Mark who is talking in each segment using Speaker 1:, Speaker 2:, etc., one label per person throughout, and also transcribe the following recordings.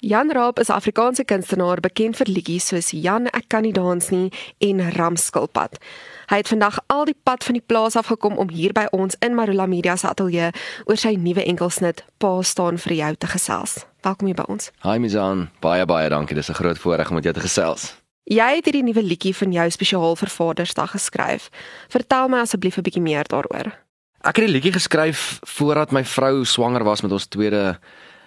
Speaker 1: Jan Raap is 'n Afrikaanse kunstenaar bekend vir liedjies soos Jan ek kan nie dans nie en Ramskilpad. Hy het vandag al die pad van die plaas af gekom om hier by ons in Marula Media se ateljee oor sy nuwe enkelsnit Pa staan vir jou te gesels. Welkom hier by ons.
Speaker 2: Hi Mizan, baie baie dankie. Dis 'n groot voorreg om met jou te gesels.
Speaker 1: Jy het hierdie nuwe liedjie van jou spesiaal vir Vadersdag geskryf. Vertel my asseblief 'n bietjie meer daaroor.
Speaker 2: Ek het die liedjie geskryf voordat my vrou swanger was met ons tweede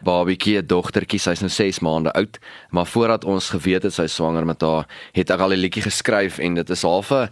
Speaker 2: babietjie, 'n dogtertjie, sy's nou 6 maande oud, maar voordat ons geweet het sy swanger met haar, het ek al 'n liedjie geskryf en dit is half 'n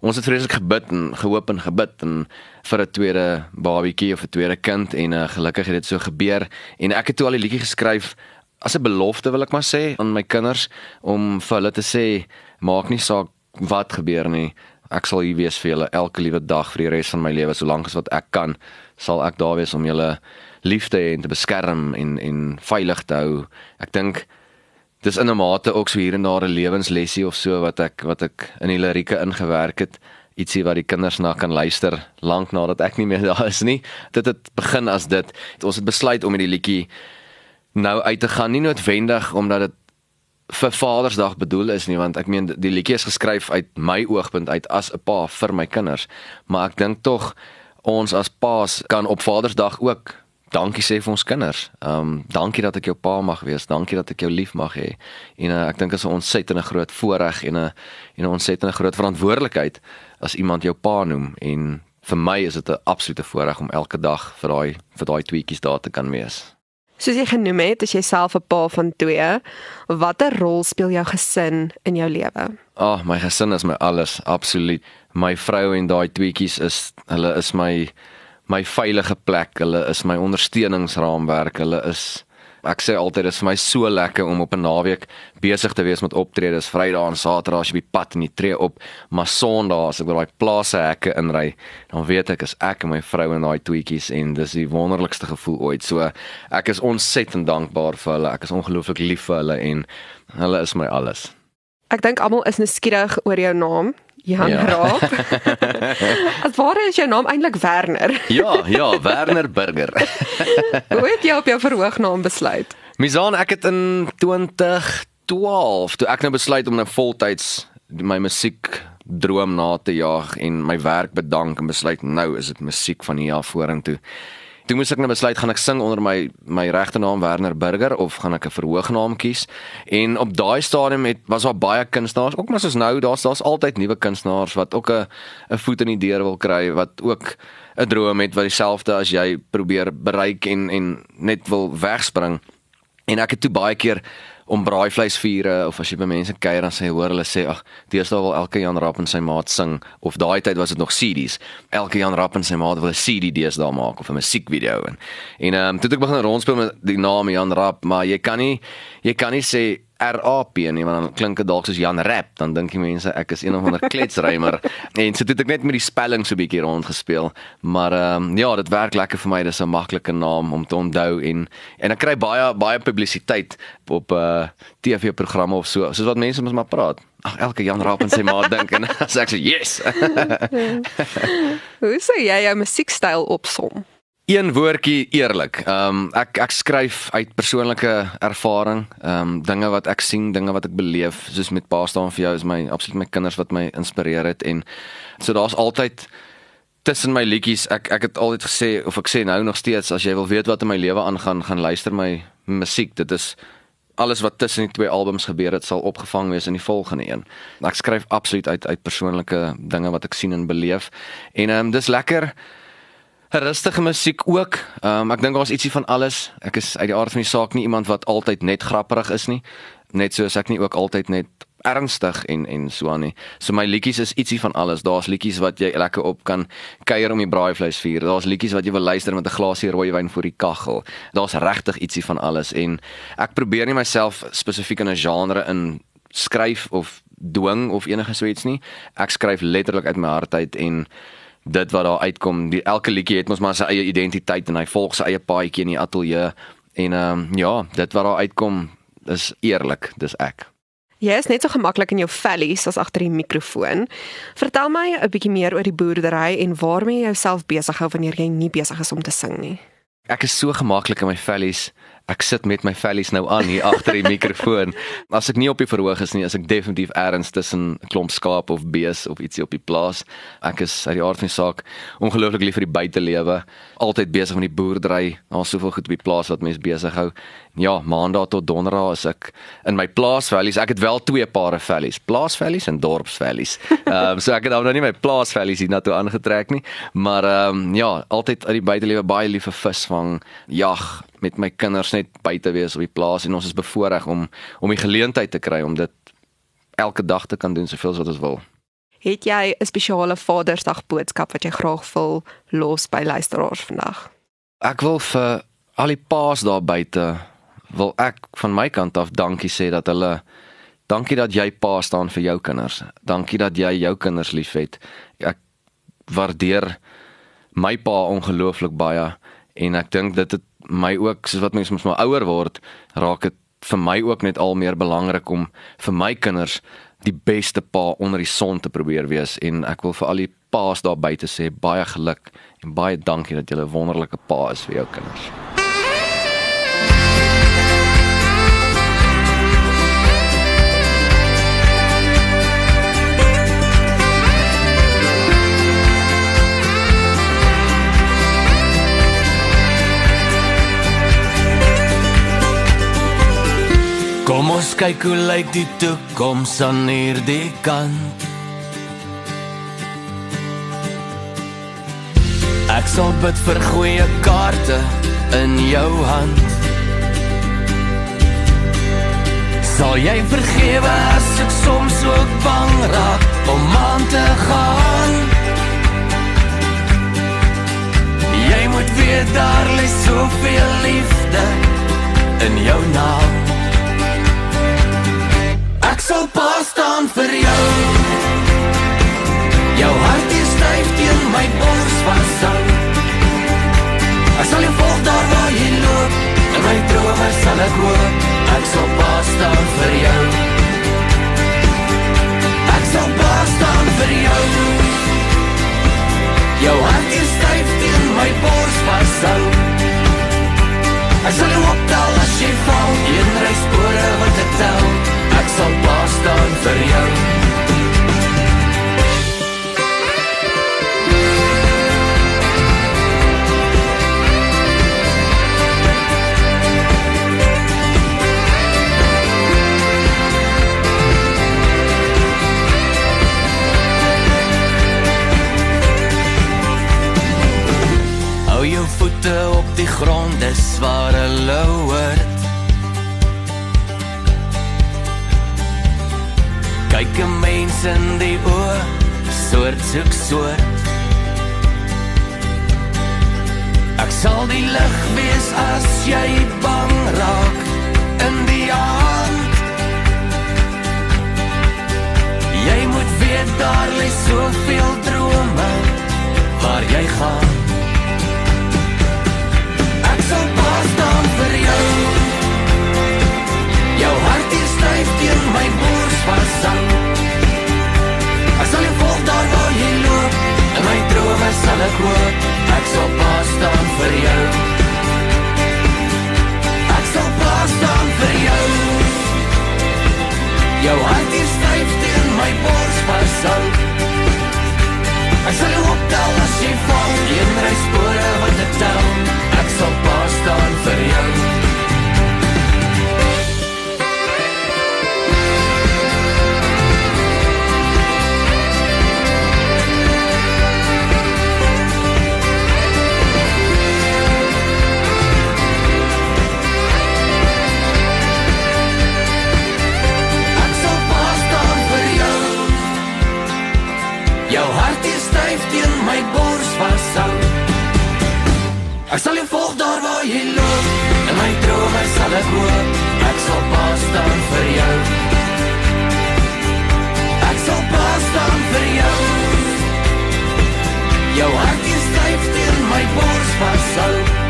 Speaker 2: ons het vreeslik gebid en gehoop en gebid en vir 'n tweede babietjie of 'n tweede kind en uh, gelukkig het dit so gebeur en ek het toe al die liedjie geskryf as 'n belofte wil ek maar sê aan my kinders om vir hulle te sê maak nie saak wat gebeur nie ek sal hier wees vir julle elke liewe dag vir die res van my lewe solank as wat ek kan sal ek daar wees om julle liefde en te beskerm en en veilig te hou. Ek dink dis in 'n mate ook so hier en daar 'n lewenslesie of so wat ek wat ek in die lirieke ingewerk het ietsie wat die kinders na kan luister lank nadat ek nie meer daar is nie. Dit het begin as dit. Ons het besluit om hierdie liedjie nou uit te gaan, nie noodwendig omdat dit vir Vadersdag bedoel is nie, want ek meen die liedjie is geskryf uit my oogpunt uit as 'n pa vir my kinders, maar ek dink tog ons as paas kan op Vadersdag ook dankie sê vir ons kinders. Ehm um, dankie dat ek jou pa mag wees. Dankie dat ek jou lief mag hê. En uh, ek dink dit is 'n ontsettende groot voorreg en 'n en 'n ontsettende groot verantwoordelikheid as iemand jou pa noem en vir my is dit 'n absolute voorreg om elke dag vir daai vir daai tweetjies daar te kan wees.
Speaker 1: Soos jy genoem het, is jy self 'n pa van twee. Watter rol speel jou gesin in jou lewe?
Speaker 2: Ag, oh, my gesin is my alles, absoluut. My vrou en daai tweetjies is hulle is my my veilige plek. Hulle is my ondersteuningsraamwerk. Hulle is ek sê altyd dit is vir my so lekker om op 'n naweek besig te wees met optredes. Vrydag en Saterdag as jy by pad en jy tree op, maar Sondag as ek by daai plase hekke inry, dan weet ek is ek en my vrou en daai tweetjies en dis die wonderlikste gevoel ooit. So ek is ontsettend dankbaar vir hulle. Ek is ongelooflik lief vir hulle en hulle is my alles.
Speaker 1: Ek dink almal is nou skieurig oor jou naam. Jan ja. Raap. As waar is jou naam eintlik Werner?
Speaker 2: ja, ja, Werner Burger.
Speaker 1: Hoe het jy op jou verhoognaam besluit?
Speaker 2: Misaan ek het in 2012 toe ek nou besluit om nou voltyds my musiek droom na te jaag en my werk bedank en besluit nou is dit musiek van hier af vorentoe. Toe moes ek nou besluit gaan ek sing onder my my regte naam Werner Burger of gaan ek 'n verhoognaam kies? En op daai stadium het was daar baie kunstenaars, ook maar soos nou, daar's daar's altyd nuwe kunstenaars wat ook 'n 'n voet in die deur wil kry wat ook 'n droom het wat dieselfde as jy probeer bereik en en net wil wegspring. En ek het toe baie keer om braaivleisvure of as jy by mense kuier dan sê hoor hulle sê ag deesdae wil elke Jan Rapp en sy maat sing of daai tyd was dit nog CD's elke Jan Rapp en sy maat wil 'n CD deesdae maak of 'n musiekvideo en en ehm um, toe het ek begin rondspeel met die naam Jan Rapp maar jy kan nie jy kan nie sê RAP nie want dan klink dit dalk soos Jan Rap dan dink die mense ek is een of ander kletsrymer. En so het ek net met die spelling so 'n bietjie rond gespeel maar ehm um, ja dit werk lekker vir my dis 'n maklike naam om te onthou en en ek kry baie baie publisiteit op uh eh, TV programme of so soos wat mense mos maar praat. Ag elke Jan Rap en sy ma dink en sê ek so yes.
Speaker 1: Hoe sê jy jou musiekstyl opsom
Speaker 2: Een woordjie eerlik. Ehm um, ek ek skryf uit persoonlike ervaring, ehm um, dinge wat ek sien, dinge wat ek beleef, soos met Pa staan vir jou is my absoluut my kinders wat my inspireer het en so daar's altyd tussen my liedjies ek ek het altyd gesê of ek sê nou nog steeds as jy wil weet wat in my lewe aangaan, gaan luister my musiek. Dit is alles wat tussen die twee albums gebeur het sal opgevang wees in die volgende een. Ek skryf absoluut uit uit persoonlike dinge wat ek sien en beleef. En ehm um, dis lekker rustige musiek ook. Ehm um, ek dink daar's ietsie van alles. Ek is uit die aard van die saak nie iemand wat altyd net grapperig is nie. Net soos ek nie ook altyd net ernstig en en so aan nie. So my liedjies is ietsie van alles. Daar's liedjies wat jy lekker op kan kuier om die braaivleisvuur. Daar's liedjies wat jy wil luister met 'n glasie rooi wyn voor die kaggel. Daar's regtig ietsie van alles en ek probeer nie myself spesifiek in 'n genre in skryf of dwing of enige so iets nie. Ek skryf letterlik uit my hart uit en dit wat daar uitkom. Die elke liedjie het mos maar sy eie identiteit en hy volg sy eie paadjie in die ateljee en ehm um, ja, dit wat daar uitkom is eerlik, dis ek.
Speaker 1: Jy is net so gemaklik in jou vellies as agter die mikrofoon. Vertel my 'n bietjie meer oor die boerdery en waarmee jy jouself besig hou wanneer jy nie besig is om te sing nie.
Speaker 2: Ek is so gemaklik in my vellies. Ek sit met my vellies nou aan hier agter die mikrofoon. As ek nie op die verhoog is nie, is ek definitief ergens tussen 'n klomp skaap of bees of ietsie op die plaas. Ek is uit die aard van die saak ongelooflik lief vir die buitelewe. Altyd besig met die boerdery. Daar's soveel goed op die plaas wat mense besig hou. Ja, maandag tot donderdag is ek in my plaasvellies. Ek het wel twee pare vellies, plaasvellies en dorpsvellies. Ehm um, so ek het nou nie my plaasvellies hier na toe aangetrek nie, maar ehm um, ja, altyd uit die buitelewe baie lief vir visvang, jag, met my kinders net buite wees op die plaas en ons is bevoorreg om om die geleentheid te kry om dit elke dag te kan doen soveel as wat ons wil.
Speaker 1: Het jy 'n spesiale Vadersdag boodskap wat jy graag wil los by luisteraars vandag?
Speaker 2: Ek wil vir al die paas daar buite wil ek van my kant af dankie sê dat hulle dankie dat jy pa staan vir jou kinders. Dankie dat jy jou kinders liefhet. Ek waardeer my pa ongelooflik baie en ek dink dit het my ook soos wat mense mos maar ouer word, raak dit vir my ook net al meer belangrik om vir my kinders die beste pa onder die son te probeer wees en ek wil vir al die paas daar buite sê baie geluk en baie dankie dat jy 'n wonderlike pa is vir jou kinders.
Speaker 3: Kom ons kyk hoe lyk die toekoms aan hierdie kant. Ek sal bid vir goeie kaarte in jou hand. Sal jy vergewe as ek soms ook bang raak om aan te gaan? Jy moet weet daar lê soveel liefde in jou naam. Sal pas staan vir jou. Jou hart dis waar hulle hoort. kyk 'n mens in die oë soort soek soort. Ek sal die lig wees as jy bang raak in die aand. Jy moet weet daar lê soveel drome waar jy gaan my bors vashou. Ek sal jou volg daar waar jy loop. In my drome sal ek hoop. Ek sal pas staan vir jou. Ek sal pas staan vir jou. Jou hart is styf teen my bors vashou.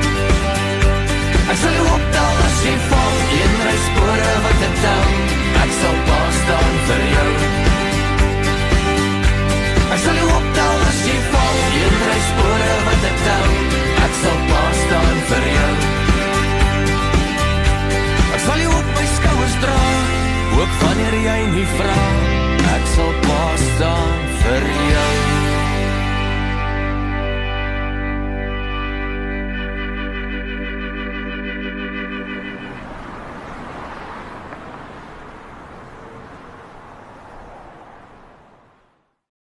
Speaker 3: jy nie vra, ek sal pa staan vir jou.